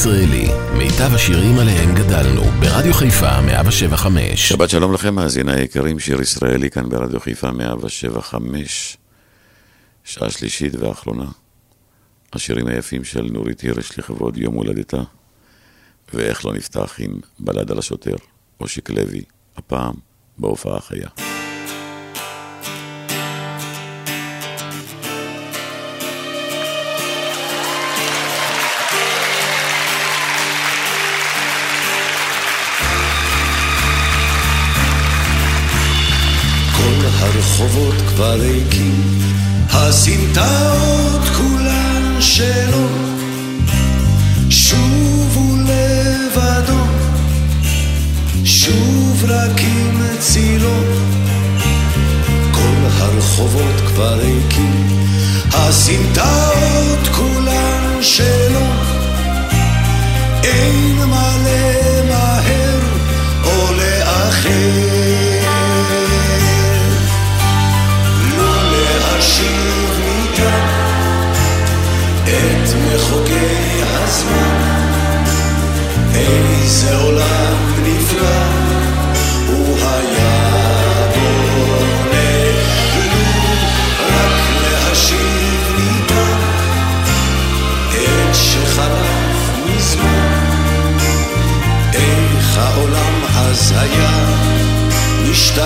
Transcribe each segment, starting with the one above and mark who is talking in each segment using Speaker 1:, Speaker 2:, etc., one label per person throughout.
Speaker 1: ישראלי, מיטב השירים עליהם גדלנו, ברדיו חיפה 175.
Speaker 2: שבת שלום לכם, מאזיני היקרים, שיר ישראלי כאן ברדיו חיפה 175, שעה שלישית ואחרונה. השירים היפים של נורית הירש לכבוד יום הולדתה, ואיך לא נפתח עם בלד על השוטר, אושיק לוי, הפעם בהופעה חיה.
Speaker 3: הרחובות כבר ריקים, הסמטאות כולן שלו, שוב הוא לבדו, שוב רק עם צילו. כל הרחובות כבר ריקים, הסמטאות כולן שלו, אין מה למהר או לאחר. מחוגי הזמן, איזה עולם נפלא הוא היה בונה, לו רק להשיב ניתן את שחלף מזמן, איך העולם אז היה משתנה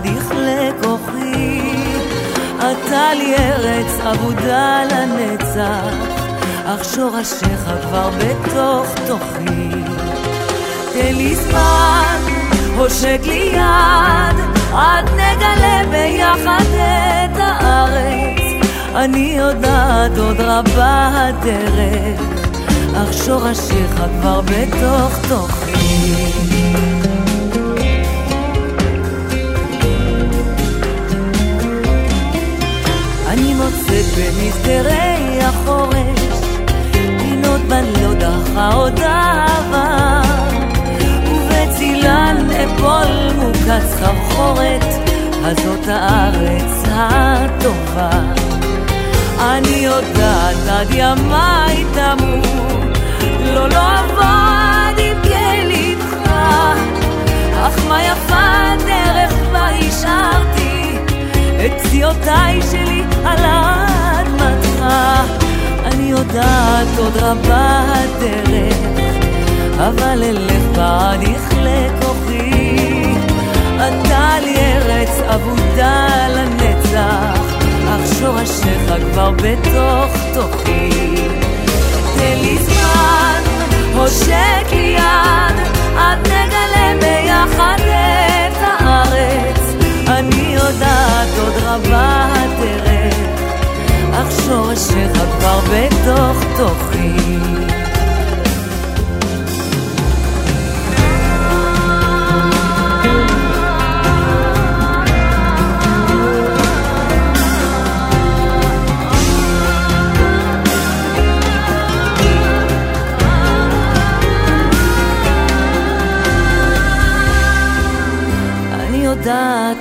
Speaker 4: לבד יכלה כוחי. אתה לי ארץ אבודה לנצח, אך שורשיך כבר בתוך תוכי. תן לי זמן, הושק לי יד, עד נגלה ביחד את הארץ. אני יודעת עוד רבה הדרך, אך שורשיך כבר בתוך תוכי. במסדרי החורש, פינות לא דחה עוד אהבה, ובצילן אפול מוקץ סחרחורת, הזאת הארץ הטובה. אני יודעת עד ימיי תמות, לא לא עבוד עם כליבך, אך מה יפה הדרך כבר השארתי? את פציעותיי שלי על אדמתך. אני יודעת עוד רבה הדרך, אבל אלך בעד יכלה כוחי. אתה לי ארץ אבודה לנצח, אך שורשיך כבר בתוך תוכי. תן לי זמן, הושק לי יד, עד נגלה ביחד את הארץ. אני יודעת עוד רבה הדרך, אך שורשיך כבר בתוך תוכי.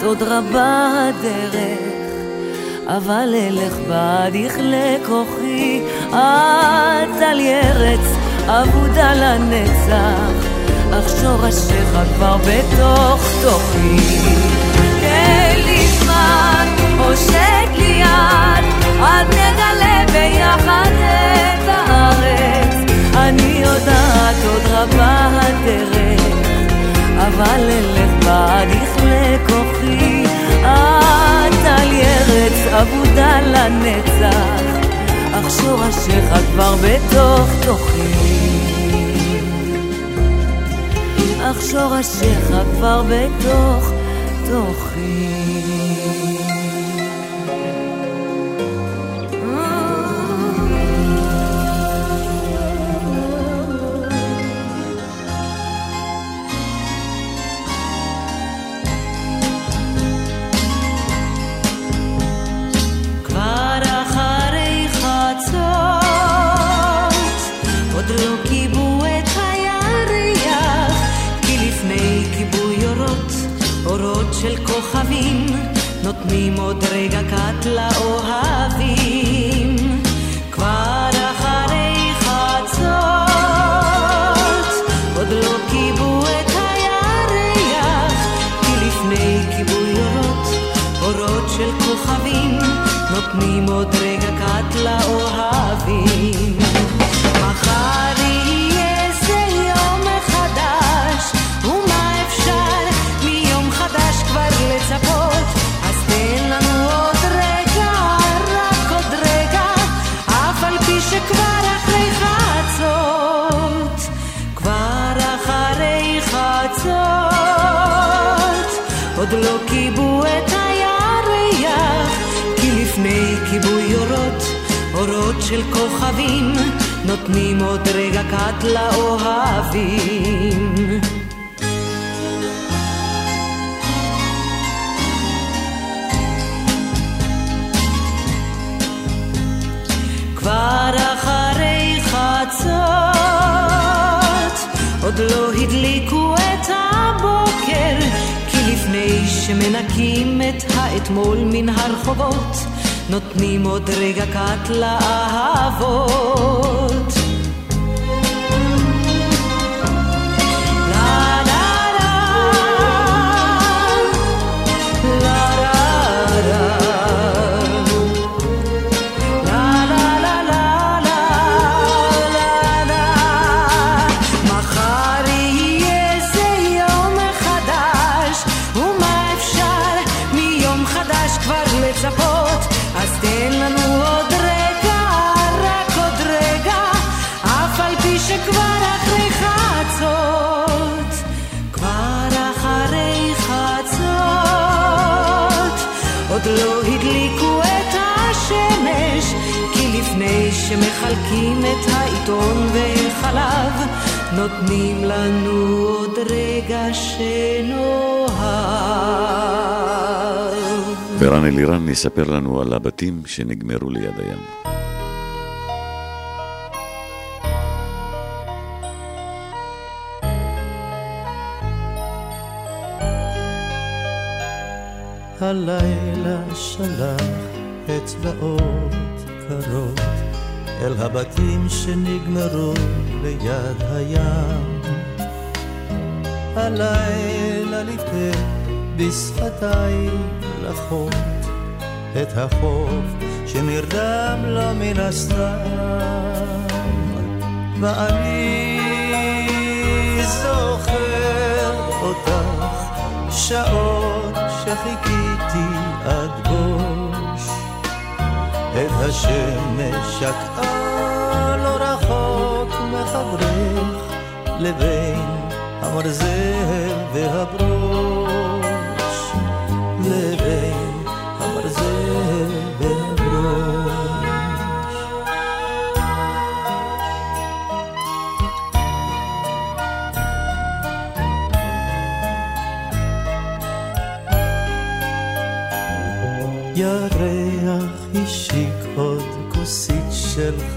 Speaker 4: עוד רבה הדרך, אבל אלך בעד יכלה כוחי, את על ארץ אבודה לנצח, אך שורשיך כבר בתוך תוכי. תן לי זמן, הושק לי יד, עד נגלה ביחד את הארץ. אני יודעת עוד רבה הדרך, אבל אלך בעד יכלה כוחי, אבודה לנצח, אך שורשיך כבר בתוך תוכי. אך שורשיך כבר בתוך תוכי.
Speaker 5: אורות של כוכבים, נותנים עוד רגע קט לאוהבים. של כוכבים, נותנים עוד רגע קט לאוהבים. כבר אחרי חצות, עוד לא הדליקו את הבוקר, כי לפני שמנקים את האתמול מן הרחובות, נותנים עוד רגע קט לאהבות. שמחלקים את העיתון וחלב, נותנים לנו עוד רגע שנאהב.
Speaker 2: ורן אלירן יספר לנו על הבתים שנגמרו ליד הים.
Speaker 6: הלילה שלח אצבעות קרות אל הבתים שנגמרו ליד הים. הלילה ליטף בשפתיי לחות את החוף שנרדם לו מן הסתם. ואני זוכר אותך שעות שחיכיתי עד את השמש שקעה לא רחוק מחברך לבין המרזל והברוש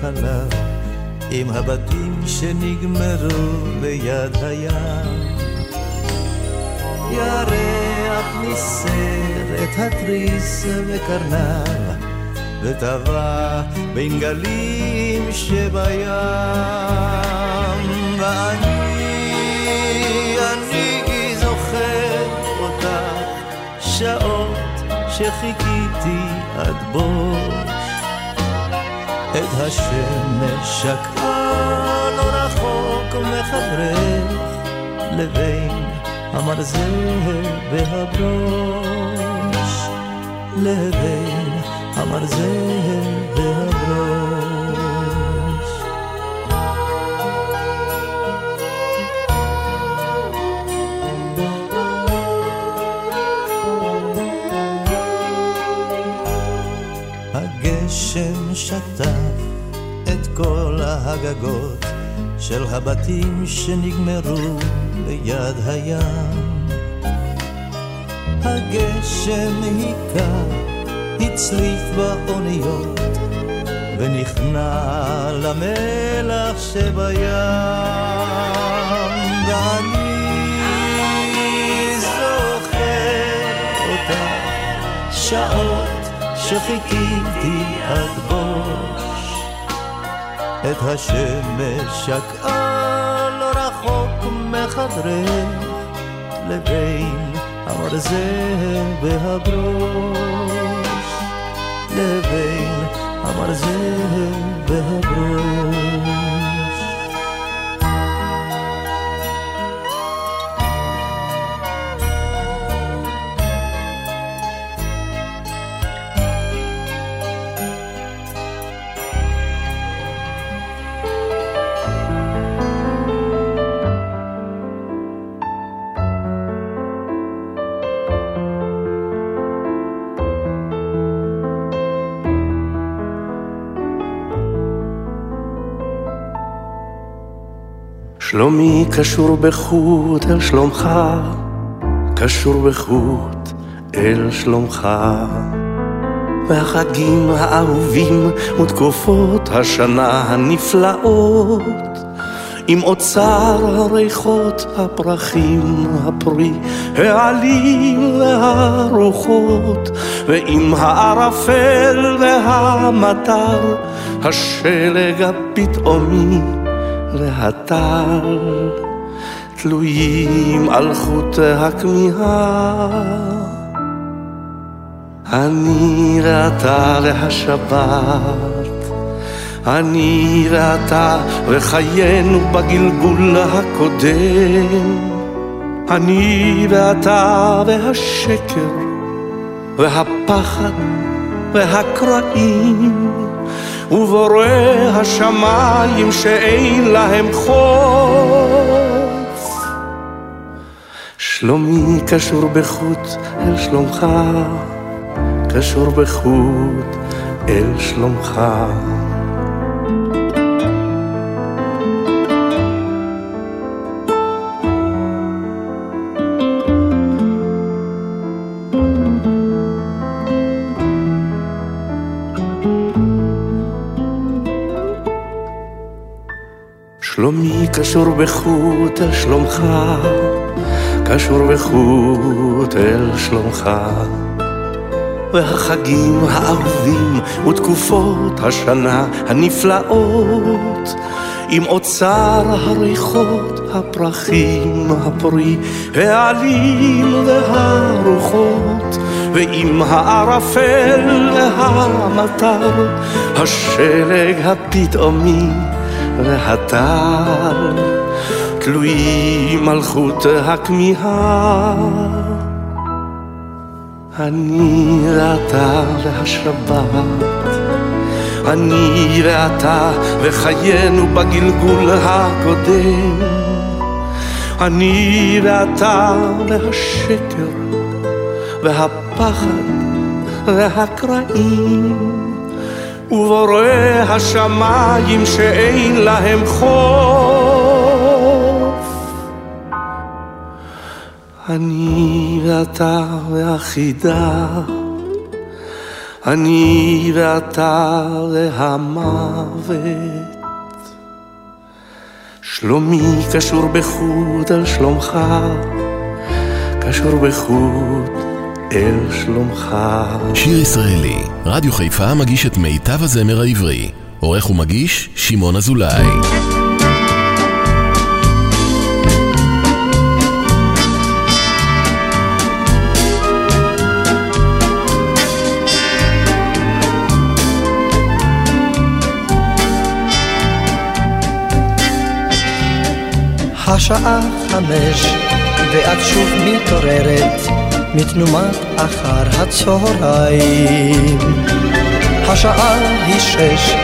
Speaker 6: של חלב עם הבתים שנגמרו ליד הים. ירח ניסר את התריס וקרנב וטבע בין גלים שבים. ואני, אני זוכר אותך שעות שחיכיתי עד בוש את השמש שקעה לא רחוק מחברך לבין המרזל והברוש לבין המרזל והברוש הגשם כל הגגות של הבתים שנגמרו ליד הים. הגשם היכה, הצליף באוניות, ונכנע למלח שבים. ואני זוכר אותך שעות שחיכיתי עד בוש את השמש שקעה לא רחוק מחדרך לבין המרזל והברוש לבין המרזל והברוש
Speaker 7: קשור בחוט אל שלומך, קשור בחוט אל שלומך. והחגים האהובים ותקופות השנה הנפלאות, עם אוצר הריחות, הפרחים, הפרי, העלים והרוחות, ועם הערפל והמטר, השלג הפתאומי. והטל תלויים על חוט הכמיהה. אני ואתה והשבת, אני ואתה וחיינו בגלגול הקודם. אני ואתה והשקר והפחד והקרעים. ובורא השמיים שאין להם חוף. שלומי קשור בחוט אל שלומך, קשור בחוט אל שלומך. שלומי קשור בחוט אל שלומך, קשור בחוט אל שלומך. והחגים האהובים ותקופות השנה הנפלאות עם אוצר הריחות, הפרחים, הפרי, העלים והרוחות ועם הערפל והמטר, השלג הפתאומי והטל, תלויים חוט הכמיהה. אני ואתה והשבת, אני ואתה וחיינו בגלגול הקודם, אני ואתה והשקר והפחד והקרעים. ובורא השמיים שאין להם חוף. אני ואתה והחידה, אני ואתה והמוות. שלומי קשור בחוט על שלומך, קשור בחוט אל שלומך.
Speaker 1: שיר ישראלי, רדיו חיפה מגיש את מיטב הזמר העברי. עורך ומגיש, שמעון אזולאי.
Speaker 8: השעה חמש, ואת שוב מתעוררת. מתנומת אחר הצהריים. השעה היא שש,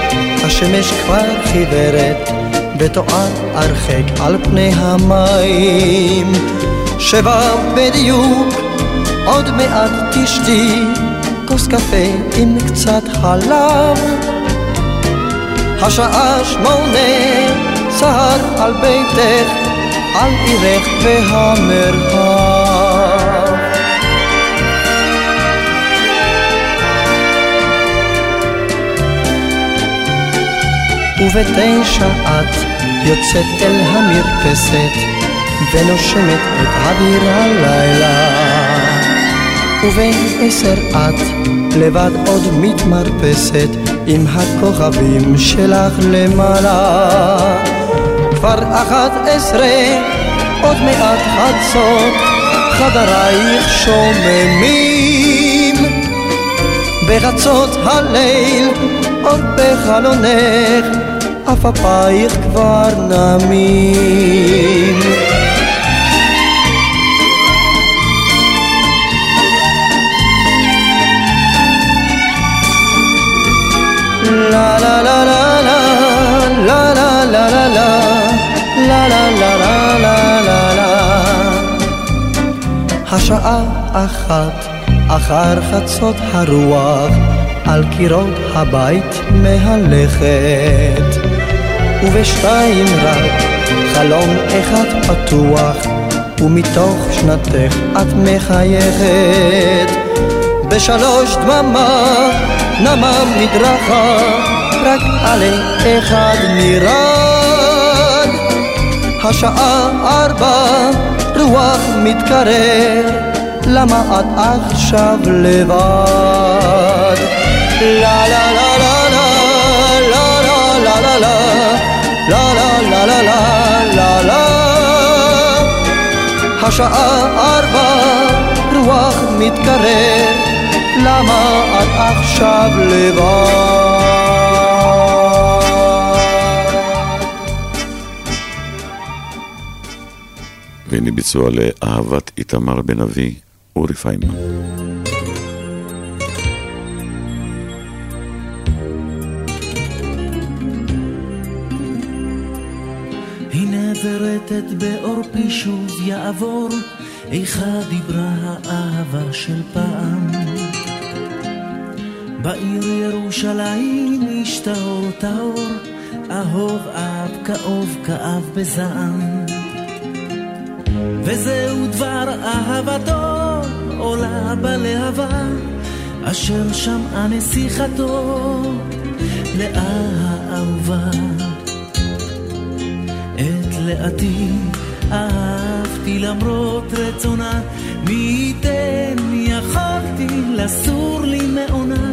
Speaker 8: השמש כבר חיוורת, ותואר הרחק על פני המים. שבע בדיוק, עוד מעט תשתי, כוס קפה עם קצת חלב. השעה שמונה, סהר על ביתך, על עירך והמרחב. ובתשע את יוצאת אל המרפסת ונושמת את אוויר הלילה. ובעשר את לבד עוד מתמרפסת עם הכוכבים שלך למעלה. כבר אחת עשרה, עוד מעט חצות, חדרייך שוממים. בחצות הליל, עוד בחלונך, עפעפייך כבר נמים. לה לה לה לה לה לה לה לה לה לה לה לה לה לה לה השעה אחת אחר חצות הרוח על קירות הבית מהלכת ובשתיים רק חלום אחד פתוח ומתוך שנתך את מחייכת. בשלוש דממה נמה מדרכה רק עלה אחד נרד השעה ארבע רוח מתקרר למה את עכשיו לבד? לה לה לה לה השעה ארבע, רוח מתקרר, למה את עכשיו לבד?
Speaker 2: והנה ביצוע לאהבת איתמר בן אבי, אורי פיימן.
Speaker 9: שוב יעבור, איכה דיברה האהבה של פעם. בעיר ירושלים השתאור טהור, אהוב אב כאוב כאב בזעם. וזהו דבר אהבתו עולה בלהבה, אשר שמעה נסיכתו לאה האהובה. לאטי, אהבתי למרות רצונה, מי ייתן יכולתי לסור לי מעונה.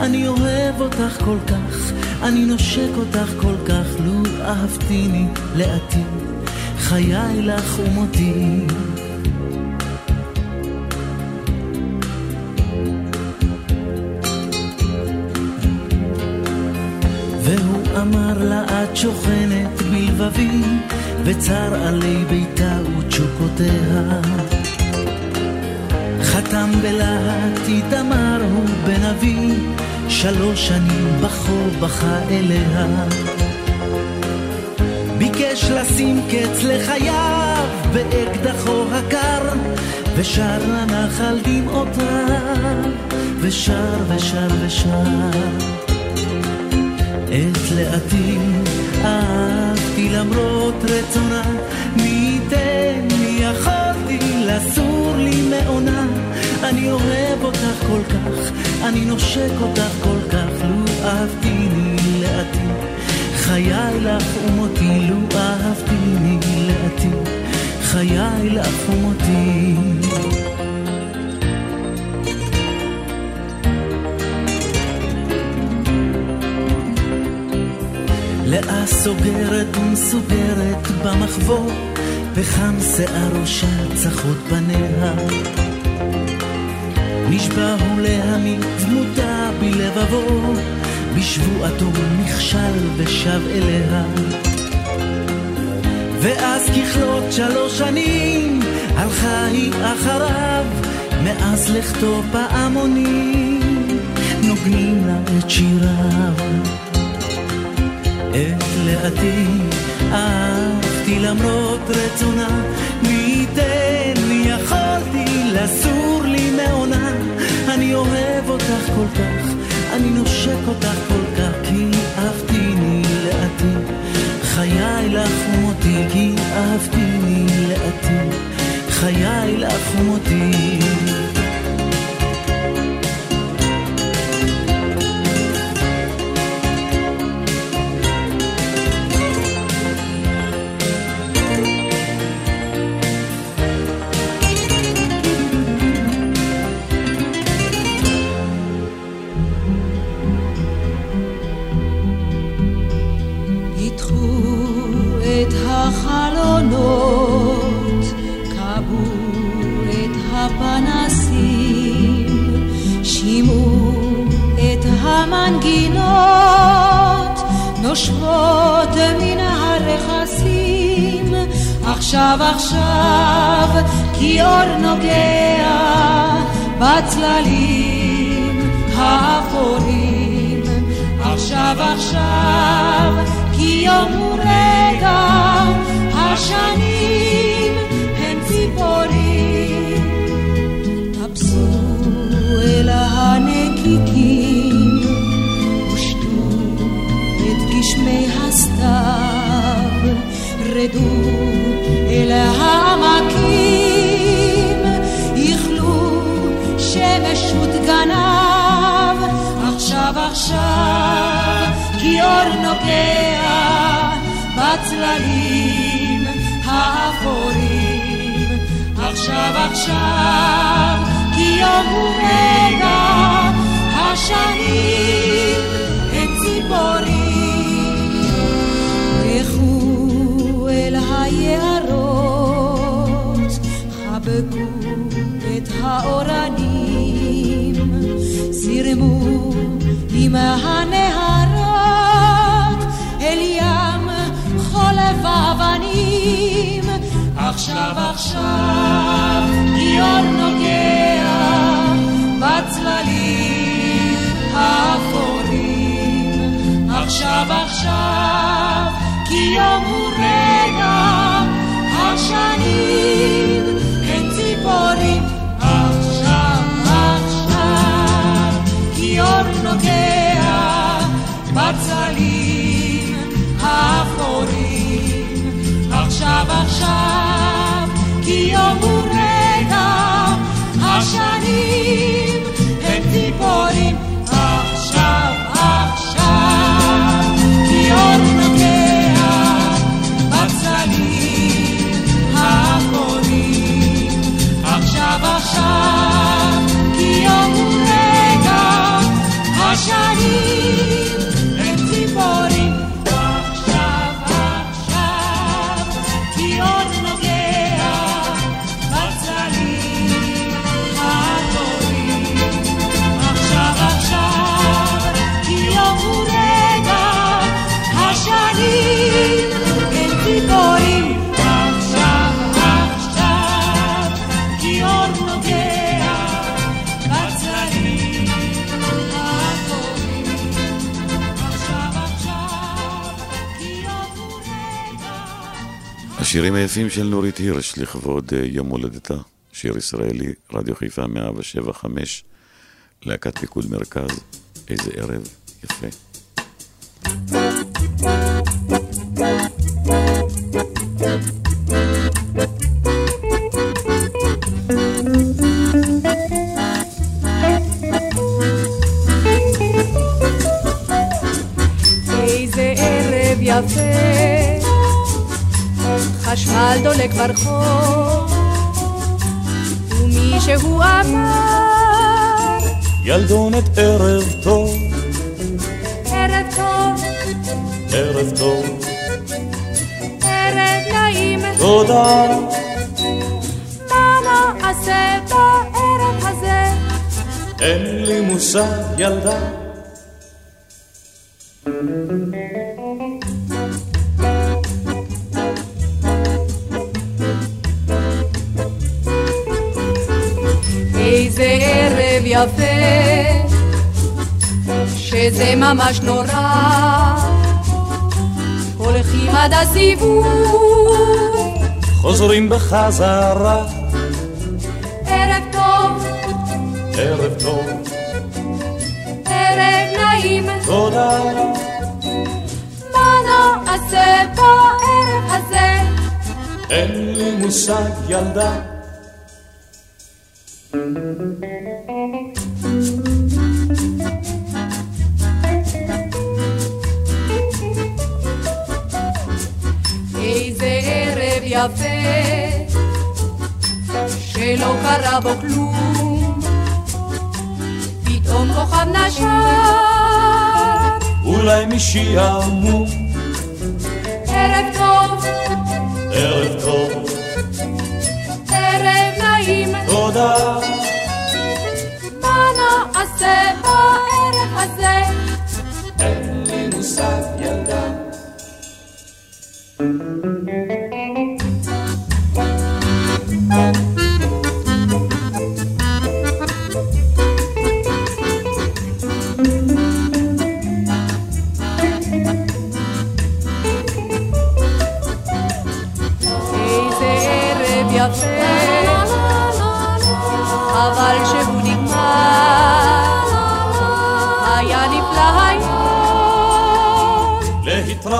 Speaker 9: אני אוהב אותך כל כך, אני נושק אותך כל כך, לו אהבתיני לאטי, חיי לך ומותי. והוא אמר לה את שוכנת בלבבי וצר עלי ביתה ותשוקותיה חתם בלהט איתמר הוא בן אבי שלוש שנים בחור בכה אליה. ביקש לשים קץ לחייו באקדחו הקר ושר לנחל דמעותיו ושר ושר ושר. את לאתי אהבתי למרות רצונה, מי ייתן מי יכולתי לסור לי מעונה. אני אוהב אותך כל כך, אני נושק אותך כל כך, לו אהבתיני לאתי. חיי לך ומותי, לו אהבתיני לאתי. חיי לך ומותי. לאה סוגרת ומסוגרת במחבור, וחם שיער ראשה צחות פניה. נשבע הוא להעמיד דמותה בלבבו, בשבועתו נכשל ושב אליה. ואז ככלות שלוש שנים, הלכה היא אחריו, מאז לכתו פעמונים, נוגנים לה את שיריו. את לאתי אהבתי למרות רצונה, מי ייתן לי יכולתי לסור לי מעונה. אני אוהב אותך כל כך, אני נושק אותך כל כך, כי אהבתיני לאתי. חיי לך ומותי, כי אהבתיני לאתי. חיי לך ומותי.
Speaker 5: עכשיו עכשיו כי אור נוגע בצללים האפורים עכשיו עכשיו כי יום הוא רגע השנים רדו אל העמקים, איכלו שמש ודגניו, עכשיו עכשיו, כי אור נוגע בצללים האפורים, עכשיו עכשיו, כי יום הוא רגע, השנים הם ציפורים. חבקו את האורנים, זרמו עם הנהרות אל ים חולב אבנים. עכשיו עכשיו גיור נוגע בצללים האפורים. עכשיו עכשיו כי יום הוא רגע, השנים עכשיו, עכשיו, כי יום הוא רגע, השנים
Speaker 2: השירים היפים של נורית הירש לכבוד אה, יום הולדתה, שיר ישראלי, רדיו חיפה 175, להקת פיקוד מרכז, איזה ערב יפה.
Speaker 10: איזה ערב יפה, חשמל דולק ברחוב, ומישהו אמר,
Speaker 11: ילדונת ערב טוב,
Speaker 10: ערב טוב,
Speaker 11: ערב טוב,
Speaker 10: ערב נעים,
Speaker 11: תודה,
Speaker 10: מה נעשה בערב הזה?
Speaker 11: אין לי מושג ילדה,
Speaker 10: יפה, שזה ממש נורא. הולכים עד הסיבוב,
Speaker 11: חוזרים בחזרה,
Speaker 10: ערב טוב,
Speaker 11: ערב טוב,
Speaker 10: ערב נעים,
Speaker 11: תודה,
Speaker 10: מה נעשה בערב הזה?
Speaker 11: אין לי מושג ילדה,
Speaker 10: איזה יפה, שלא קרה בו כלום, פתאום כוכב נשר,
Speaker 11: אולי משעמום,
Speaker 10: ערב טוב,
Speaker 11: ערב טוב,
Speaker 10: ערב נעים,
Speaker 11: תודה,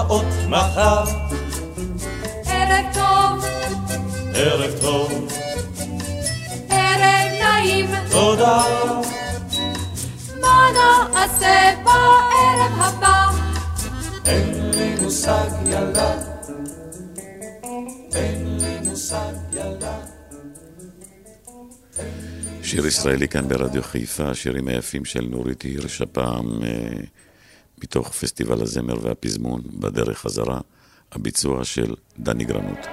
Speaker 11: להתראות מחר,
Speaker 10: ערב טוב,
Speaker 11: ערב טוב,
Speaker 10: ערב נעים,
Speaker 11: תודה,
Speaker 10: מה נעשה בערב הבא?
Speaker 11: אין לי מושג ילדה, אין לי מושג ילדה.
Speaker 2: שיר ישראלי כאן ברדיו חיפה, השירים היפים של נורית הירש, הפעם אה, מתוך פסטיבל הזמר והפזמון, בדרך חזרה, הביצוע של דני גרנות.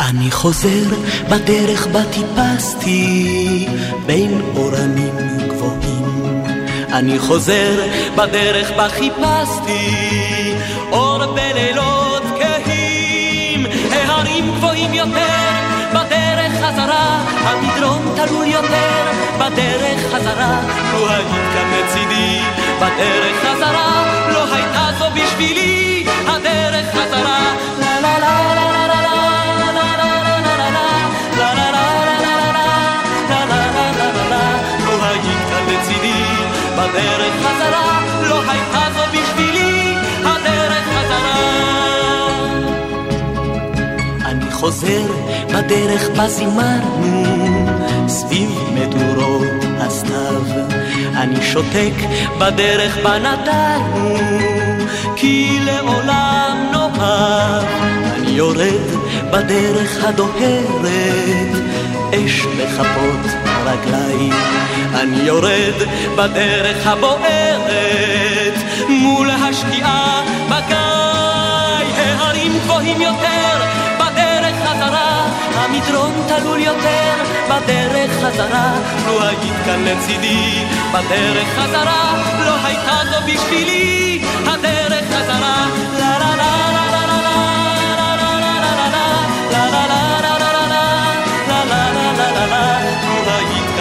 Speaker 12: אני חוזר בדרך בה טיפסתי בין אורנים גבוהים. אני חוזר בדרך בה חיפשתי אור בלילות כהים. ההרים גבוהים יותר בדרך חזרה, המדרון תלול יותר בדרך חזרה. לו היית כאן לצידי בדרך חזרה, לא הייתה זו בשבילי הדרך חזרה. לה לה לה לה בדרך חזרה, לא הייתה זו בשבילי הדרך חזרה. אני חוזר בדרך בה זימרנו, סביב מדורות הסתיו. אני שותק בדרך בה נתנו, כי לעולם נאהב. אני יורד בדרך הדוהרת, אש בכפות רגליים. אני יורד בדרך הבוערת, מול השקיעה בגיא. ההרים גבוהים יותר בדרך חזרה, המדרון תלול יותר בדרך חזרה. לו היית כאן לצידי בדרך חזרה, לא הייתה זו בשבילי הדרך חזרה.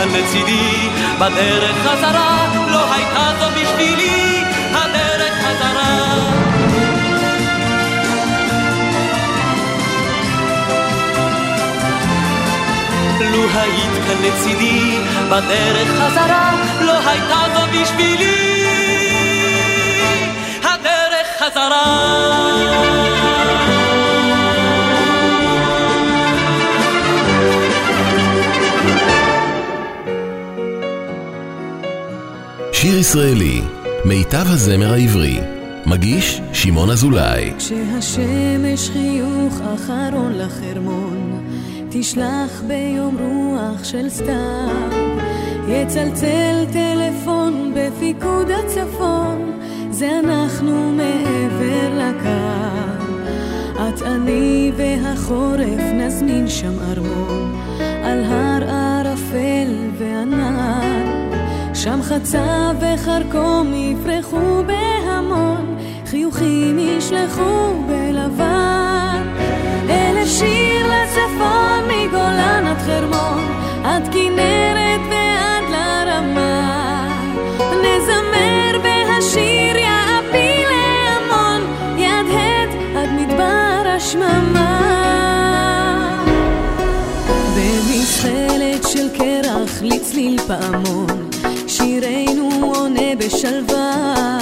Speaker 12: לצידי בדרך חזרה, לא הייתה זו בשבילי הדרך חזרה. לו היית כאן לצידי בדרך חזרה, לא הייתה זו בשבילי הדרך חזרה.
Speaker 1: שיר ישראלי, מיטב הזמר העברי, מגיש שמעון אזולאי.
Speaker 5: כשהשמש חיוך אחרון לחרמון, תשלח ביום רוח של סתיו, יצלצל טלפון בפיקוד הצפון, זה אנחנו מעבר לקו. את אני והחורף נזמין שם ארמון, על הר ערפל וענן. שם חצה וחרקום יפרחו בהמון, חיוכים ישלחו בלבן. אלף שיר לצפון מגולן עד חרמון, עד כנרת ועד לרמה. נזמר והשיר יעפיל להמון, יהדהד עד מדבר השממה. במזחלת של קרח לצליל פעמון בשלווה.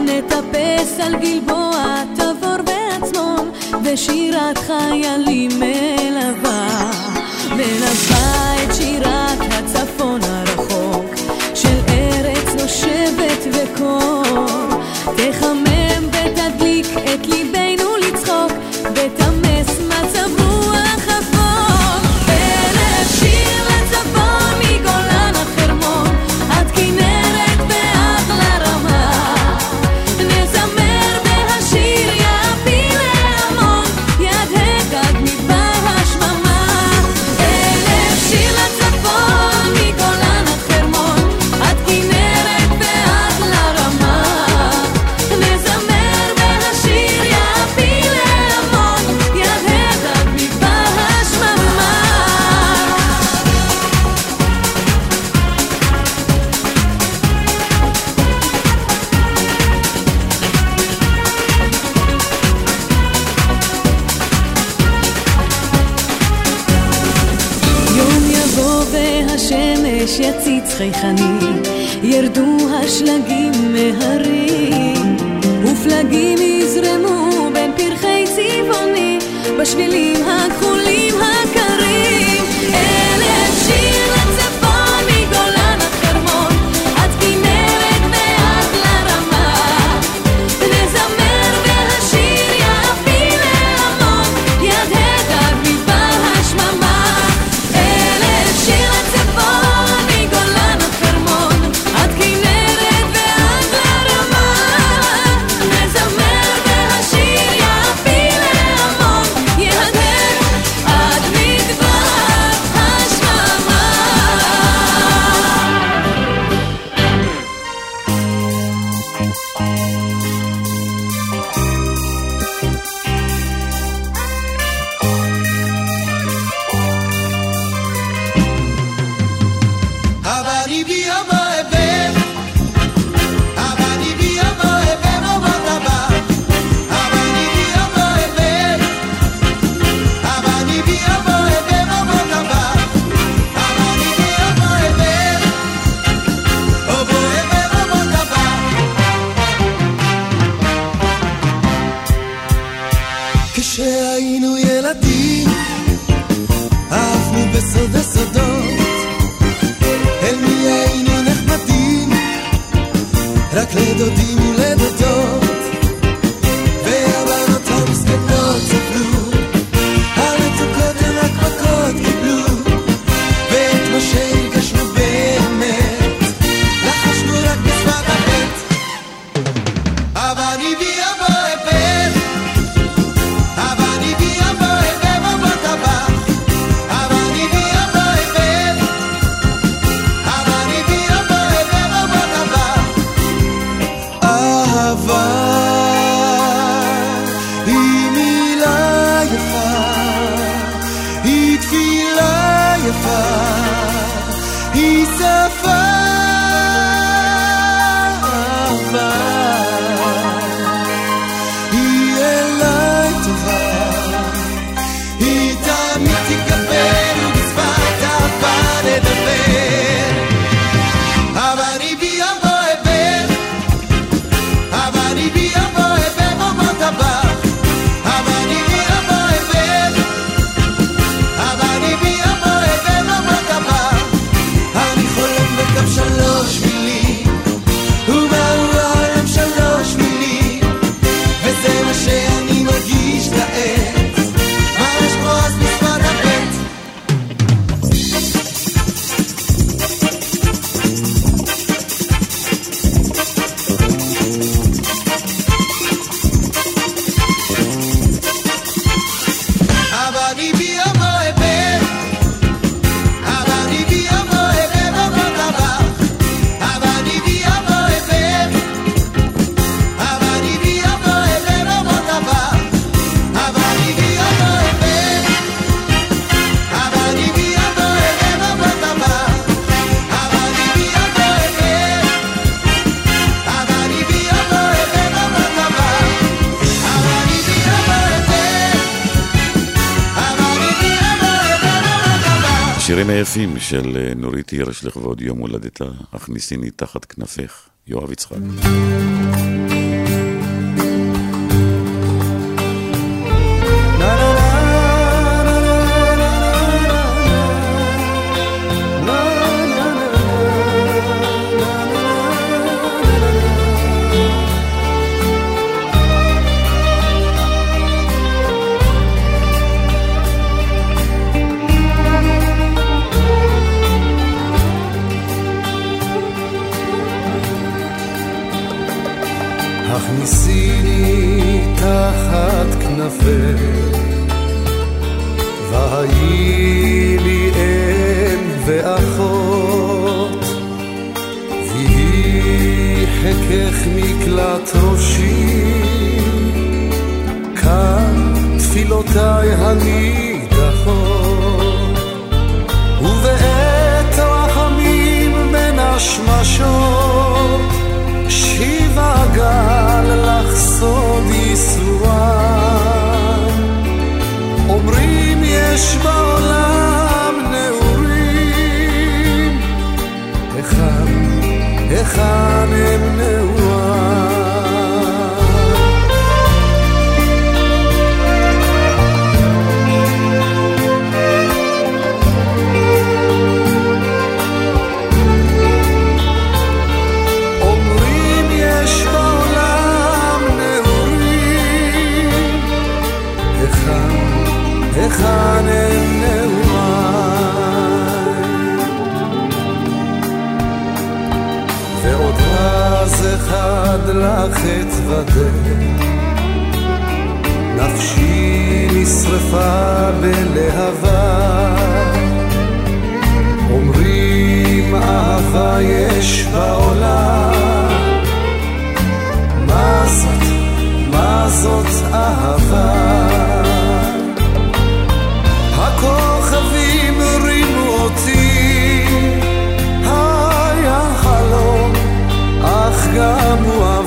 Speaker 5: נטפס על גלבוע, תבור ועצמון, ושירת חיילים מלווה. מלווה את שירת הצפון של
Speaker 2: אה, נורית הירש לכבוד יום הולדתה, הכניסיני תחת כנפך, יואב יצחק.
Speaker 13: נפשי נשרפה בלהבה, אומרים אהבה יש בעולם. מה זאת, מה זאת אהבה? הכוכבים רימו גם הוא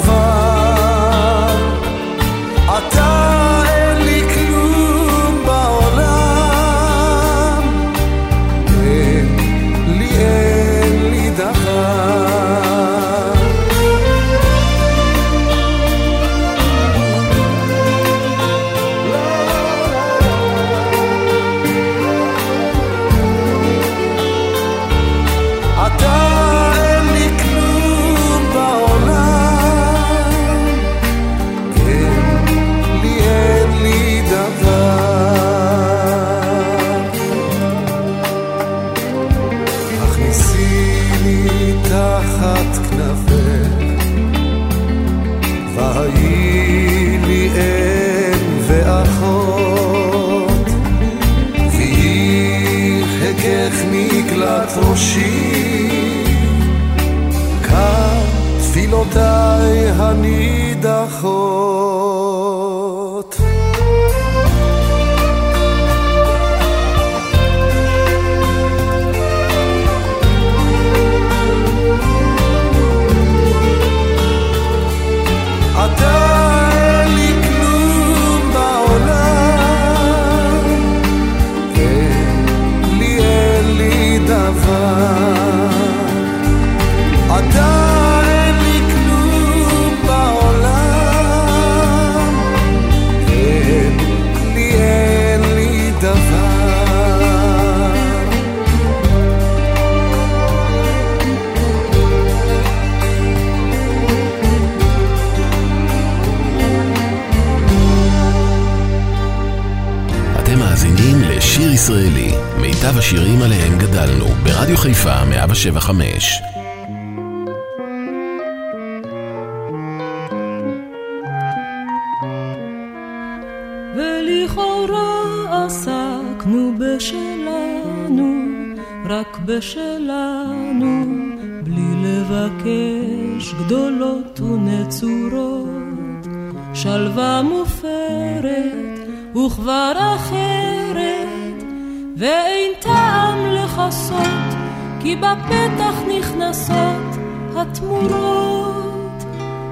Speaker 14: התמורות,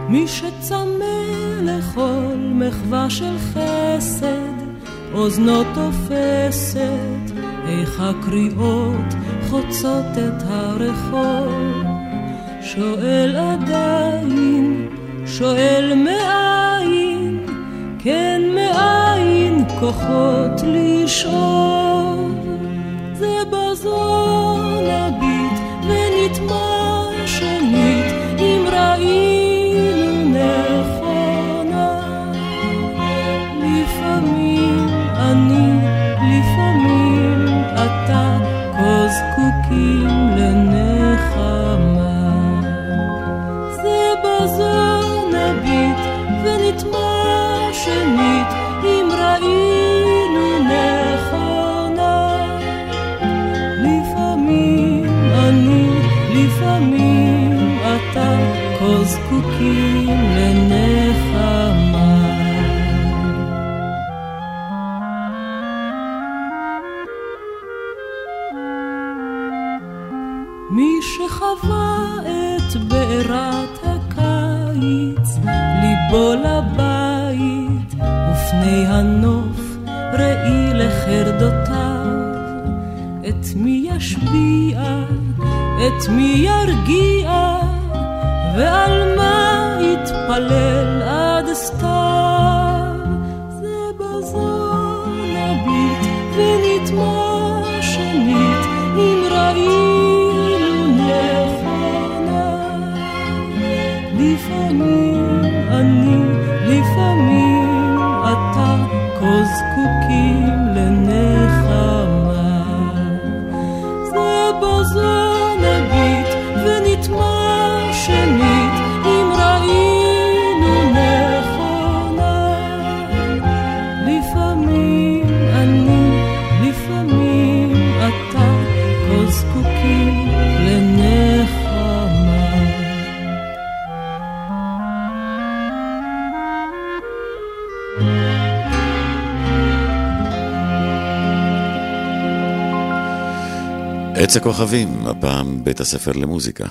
Speaker 14: מי שצמא לכל מחווה של חסד, אוזנו תופסת, איך הקריאות חוצות את הרחוב. שואל עדיין, שואל מאין, כן מאין כוחות לשאוב, זה בזון נביא. את מי ירגיע, ועל מה יתפלל עד סתיו. זה בזו נביט ונטמע שנית, אם ראינו נכונה. לפעמים אני, לפעמים אתה, כה זקוקים
Speaker 2: עץ הכוכבים, הפעם בית הספר למוזיקה.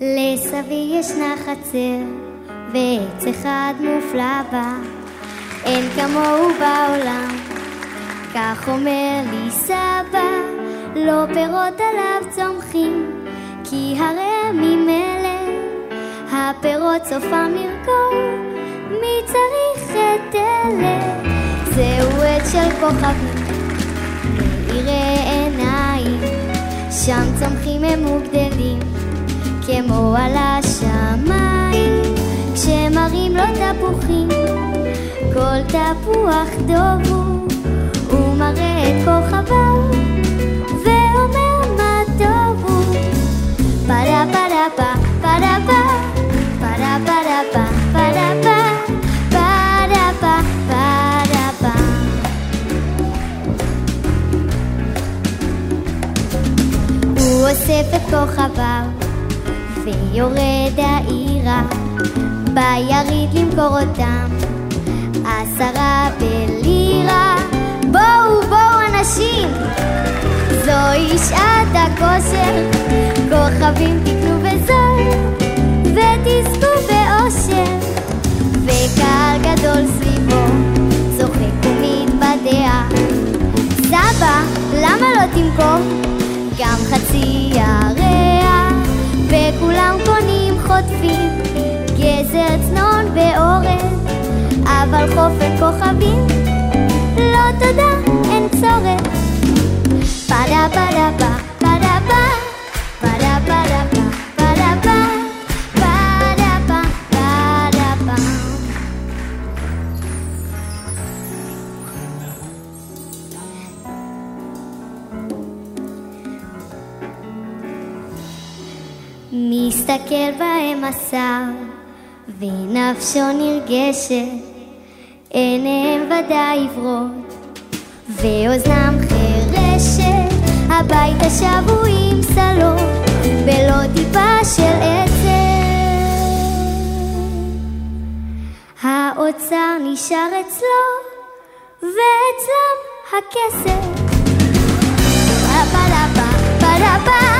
Speaker 15: לסבי ישנה חצר, ועץ אחד מופלא בה, אין כמוהו בעולם. כך אומר לי סבא, לא פירות עליו צומחים, כי הרי ממילא הפירות סופם לרקום, מי צריך את אלה? זהו עץ של כוכבים, מאירי עיניים, שם צומחים הם וגדלים. כמו על השמיים, כשמראים לו תפוחים, כל תפוח דוב הוא, הוא מראה את כוכביו, ואומר מה טוב הוא. פרה פרה פרה פרה פרה פרה פה, פרה אוסף את כוכביו ויורד העירה, ביריד למכור אותם, עשרה בלירה. בואו, בואו אנשים, זוהי שעת הכושר, כוכבים תקנו בזול, ותזכו באושר, וקהל גדול סביבו, צוחק ומתבדע. סבא, למה לא תמכור גם חצי חוטפים גזר, צנון ואורן אבל חופן כוכבים. לא תודה, אין צורך. פרה פרה פה, מסתכל בהם השר, ונפשו נרגשת, עיניהם ודאי עיוורות, ואוזנם חירשת, הביתה שבו עם סלון, בלא טיפה של עצב. האוצר נשאר אצלו, ואצלם הכסף. פרה-פרה-פה, פרה-פה, פרה-פרה-פה,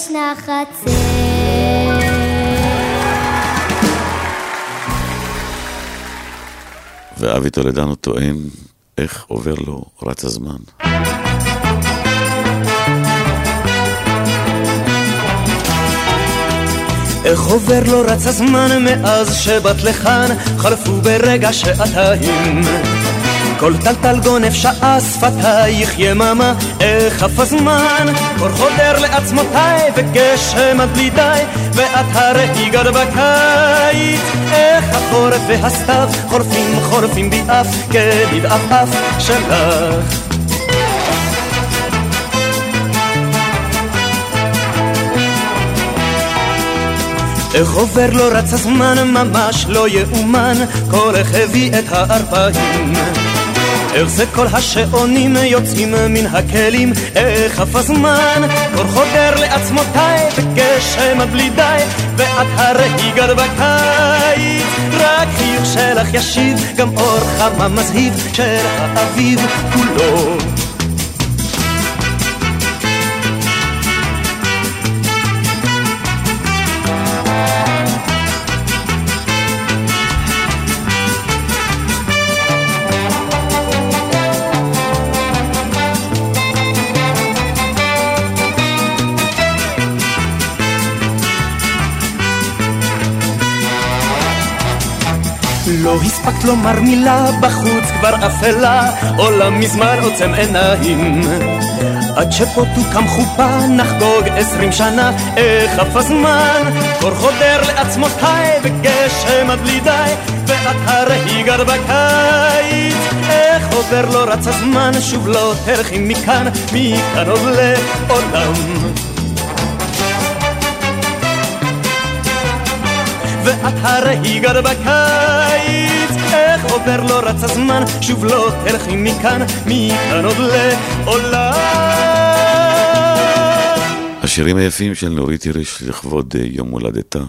Speaker 15: ישנה חצר.
Speaker 2: ואבי טולדנו טוען איך עובר לו רץ הזמן.
Speaker 16: איך עובר לו רץ הזמן מאז שבאת לכאן, חלפו ברגע שעתיים. כל טלטל גונב שעה שפתייך יממה, איך עף הזמן, קור חודר לעצמותיי וגשם עד בלי די, ואת הרי הגעת בקיץ. איך החורף והסתיו חורפים חורפים בי אף כבדעפעף שלך. איך עובר לו רץ הזמן ממש לא יאומן, כל איך הביא את הארבעים. איך זה כל השעונים יוצאים מן הכלים, איך עף הזמן, קור חודר לעצמותיי, וגשם עד בלי די, ואת הרי הגעת בקיץ. רק חיוך שלך ישיב, גם אור חמה מזהיב של האביב כולו. הספקת לומר מילה, בחוץ כבר אפלה, עולם מזמן עוצם עיניים. עד שפה תוקם חופה, נחגוג עשרים שנה, איך עף הזמן, קור חודר לעצמותיי, וגשם עד בלי די, ואת הרי הגעת בקיץ. איך עובר לו רץ הזמן, שוב לא תלכי מכאן, מכאן עוד לעולם. ואת הרי הגעת בקיץ, איך עובר לו רץ הזמן, שוב לא תלכי מכאן, מכאן עוד לעולם.
Speaker 2: השירים היפים של נורית הירש לכבוד אה, יום הולדתה,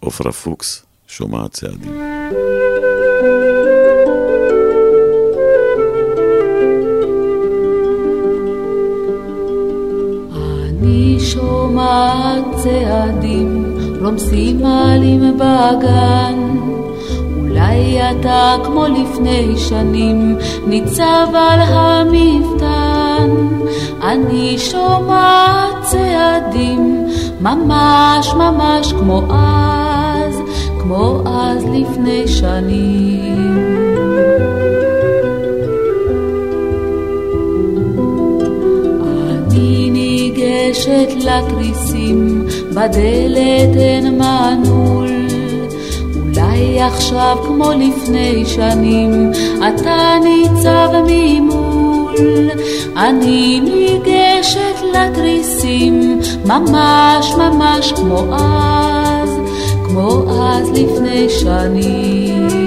Speaker 2: עופרה פוקס, שומעת צעדים.
Speaker 17: אני שומעת צעדים רומסים עלים בגן. אולי אתה כמו לפני שנים ניצב על המפתן. אני שומעת צעדים ממש ממש כמו אז כמו אז לפני שנים ניגשת לתריסים, בדלת אין מנעול. אולי עכשיו כמו לפני שנים, אתה ניצב ממול. אני ניגשת לתריסים, ממש ממש כמו אז, כמו אז לפני שנים.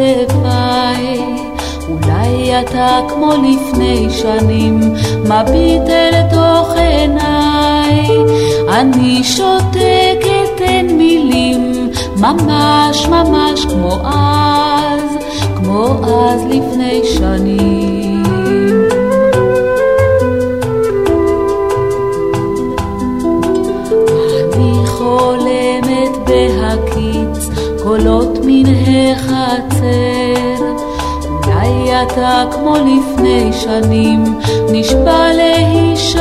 Speaker 17: כתפיי. אולי אתה כמו לפני שנים, מביט אל תוך עיניי. אני שותקת אין מילים, ממש ממש כמו אז, כמו אז לפני שנים. לפני שנים נשבע להישאר.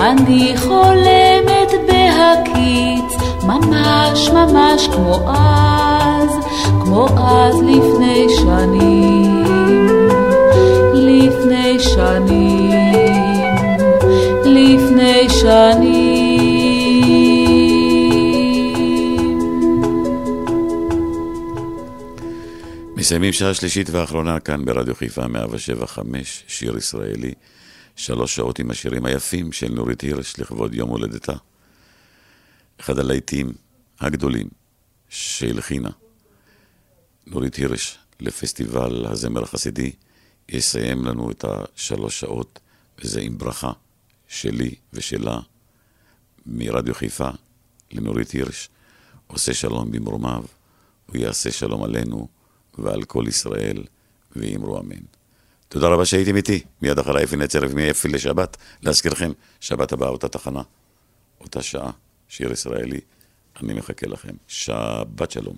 Speaker 17: אני חולמת בהקיץ ממש ממש כמו אז כמו אז לפני שנים. לפני שנים לפני שנים
Speaker 2: מסיימים שעה שלישית ואחרונה כאן ברדיו חיפה 175, שיר ישראלי. שלוש שעות עם השירים היפים של נורית הירש לכבוד יום הולדתה. אחד הלהיטים הגדולים שהלחינה נורית הירש לפסטיבל הזמר החסידי יסיים לנו את השלוש שעות, וזה עם ברכה שלי ושלה מרדיו חיפה לנורית הירש. עושה שלום במרומיו, הוא יעשה שלום עלינו ועל כל ישראל, ואמרו אמן. תודה רבה שהייתם איתי. מיד אחריי אפי נצר מאפי לשבת. להזכירכם, שבת הבאה אותה תחנה, אותה שעה, שיר ישראלי. אני מחכה לכם. שבת שלום.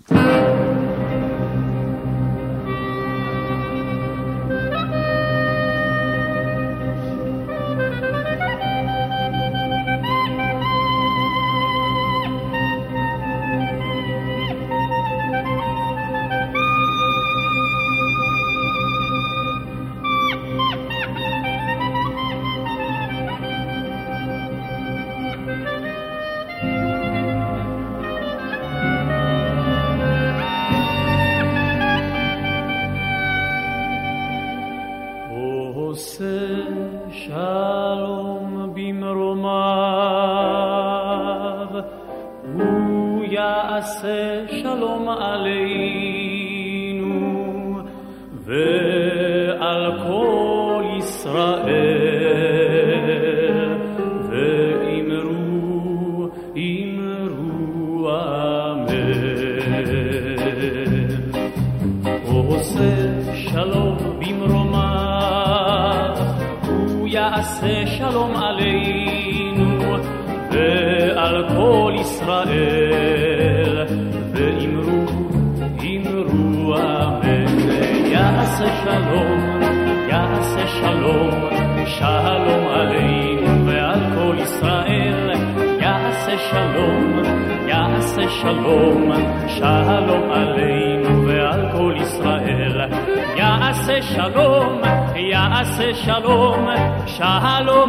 Speaker 18: שלום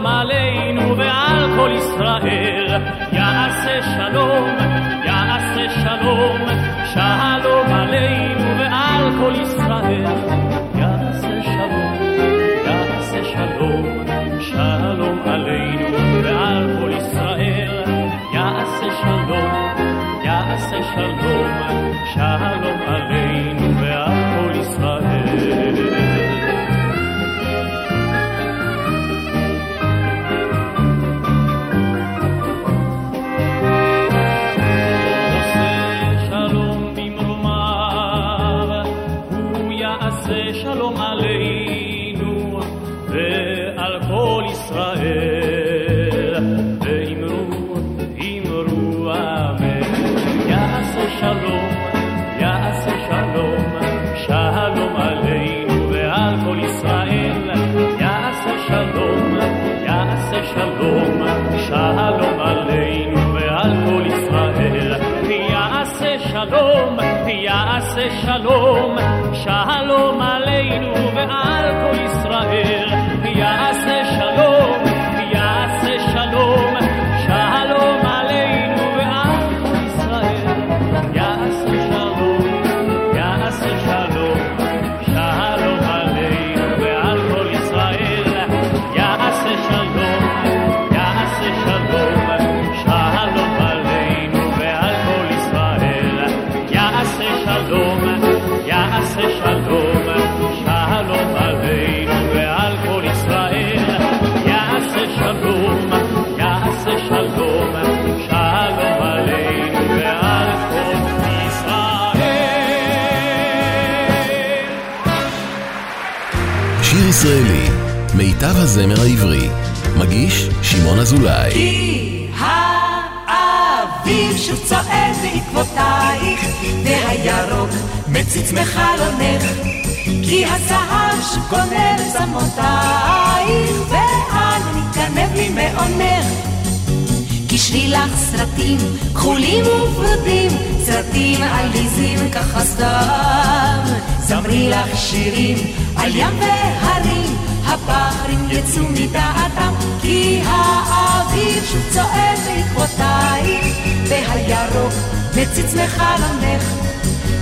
Speaker 18: שלום עלינו ועל כל ישראל. ואמרו, אמרו אמן. יעשה שלום, יעשה שלום, שלום עלינו ועל כל ישראל. יעשה שלום, יעשה שלום, שלום עלינו ועל כל ישראל. יעשה שלום, יעשה שלום, שלום עלינו ועל כל
Speaker 1: שיר ישראלי, מיטב הזמר העברי. מגיש שמעון אזולאי.
Speaker 5: כי האביב שוב צועד בעקבותייך, והירוק מציץ מחלונך. כי הזהב שוב גונב צמותייך, ואל נתגנב לי מעונך. קשרי לך סרטים כחולים ופרודים, סרטים עליזים ככה סתם. זמרי לך שירים על ים והרים, הבחרים יצאו מדעתם, כי האביב שוב צועד בעקבותייך, והירוק מציץ מחלונך.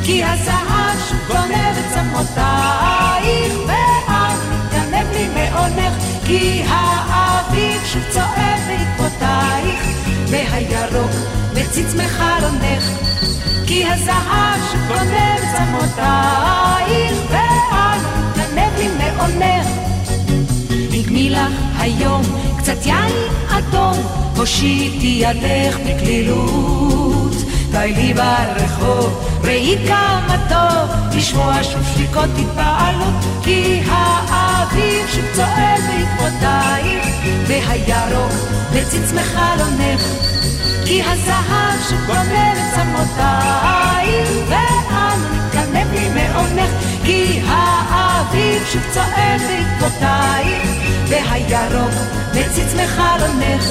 Speaker 5: כי הזהב שוב גונב את צמותייך, ואל מתגנב לי מעונך, כי האביב שוב צועד בעקבותייך, והירוק מציץ מחלונך. כי הזהב שוב גונב את צמותייך, ואל מתגנב לי מעונך. מעונך. נגמי לך היום קצת יין אדום, הושיטי ידך בקלילות. די לי ברחוב, ראי כמה טוב, לשמוע שוב שריקות התפעלות, כי האביב שוב צועד בעקבותייך, והירוק מציץ מחלונך, כי הזהב שגונב את צמותייך, ואנו לי מעונך, כי האביב שוב צועד בעקבותייך, והירוק מציץ מחלונך.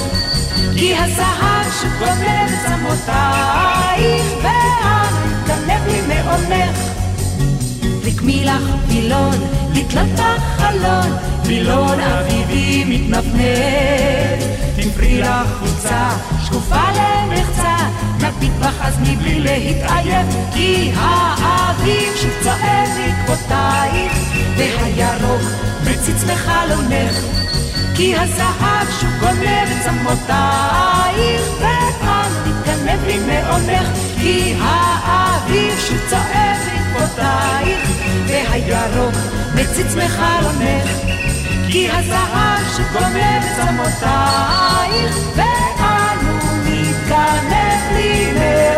Speaker 5: כי הזהב שגונב את צמותייך, והמתגנב לי מעונך. רקמי לך וילון, לתלות בחלון, וילון אביבי מתנפנף. תפרי לך חולצה, שקופה למחצה, נביט בך אז מבלי להתעייף, כי האביב שוב צועד בעקבותייך, והירוק מציץ בחלונך. כי הזהב שוב גונב את צמותייך, ואנו נתגנב לי מעונך, כי האביב שוב צועד בעקבותייך, והירוק מציץ מחלונך, כי הזהב שקומם צמותייך, ואנו נתקנף לי מאוד.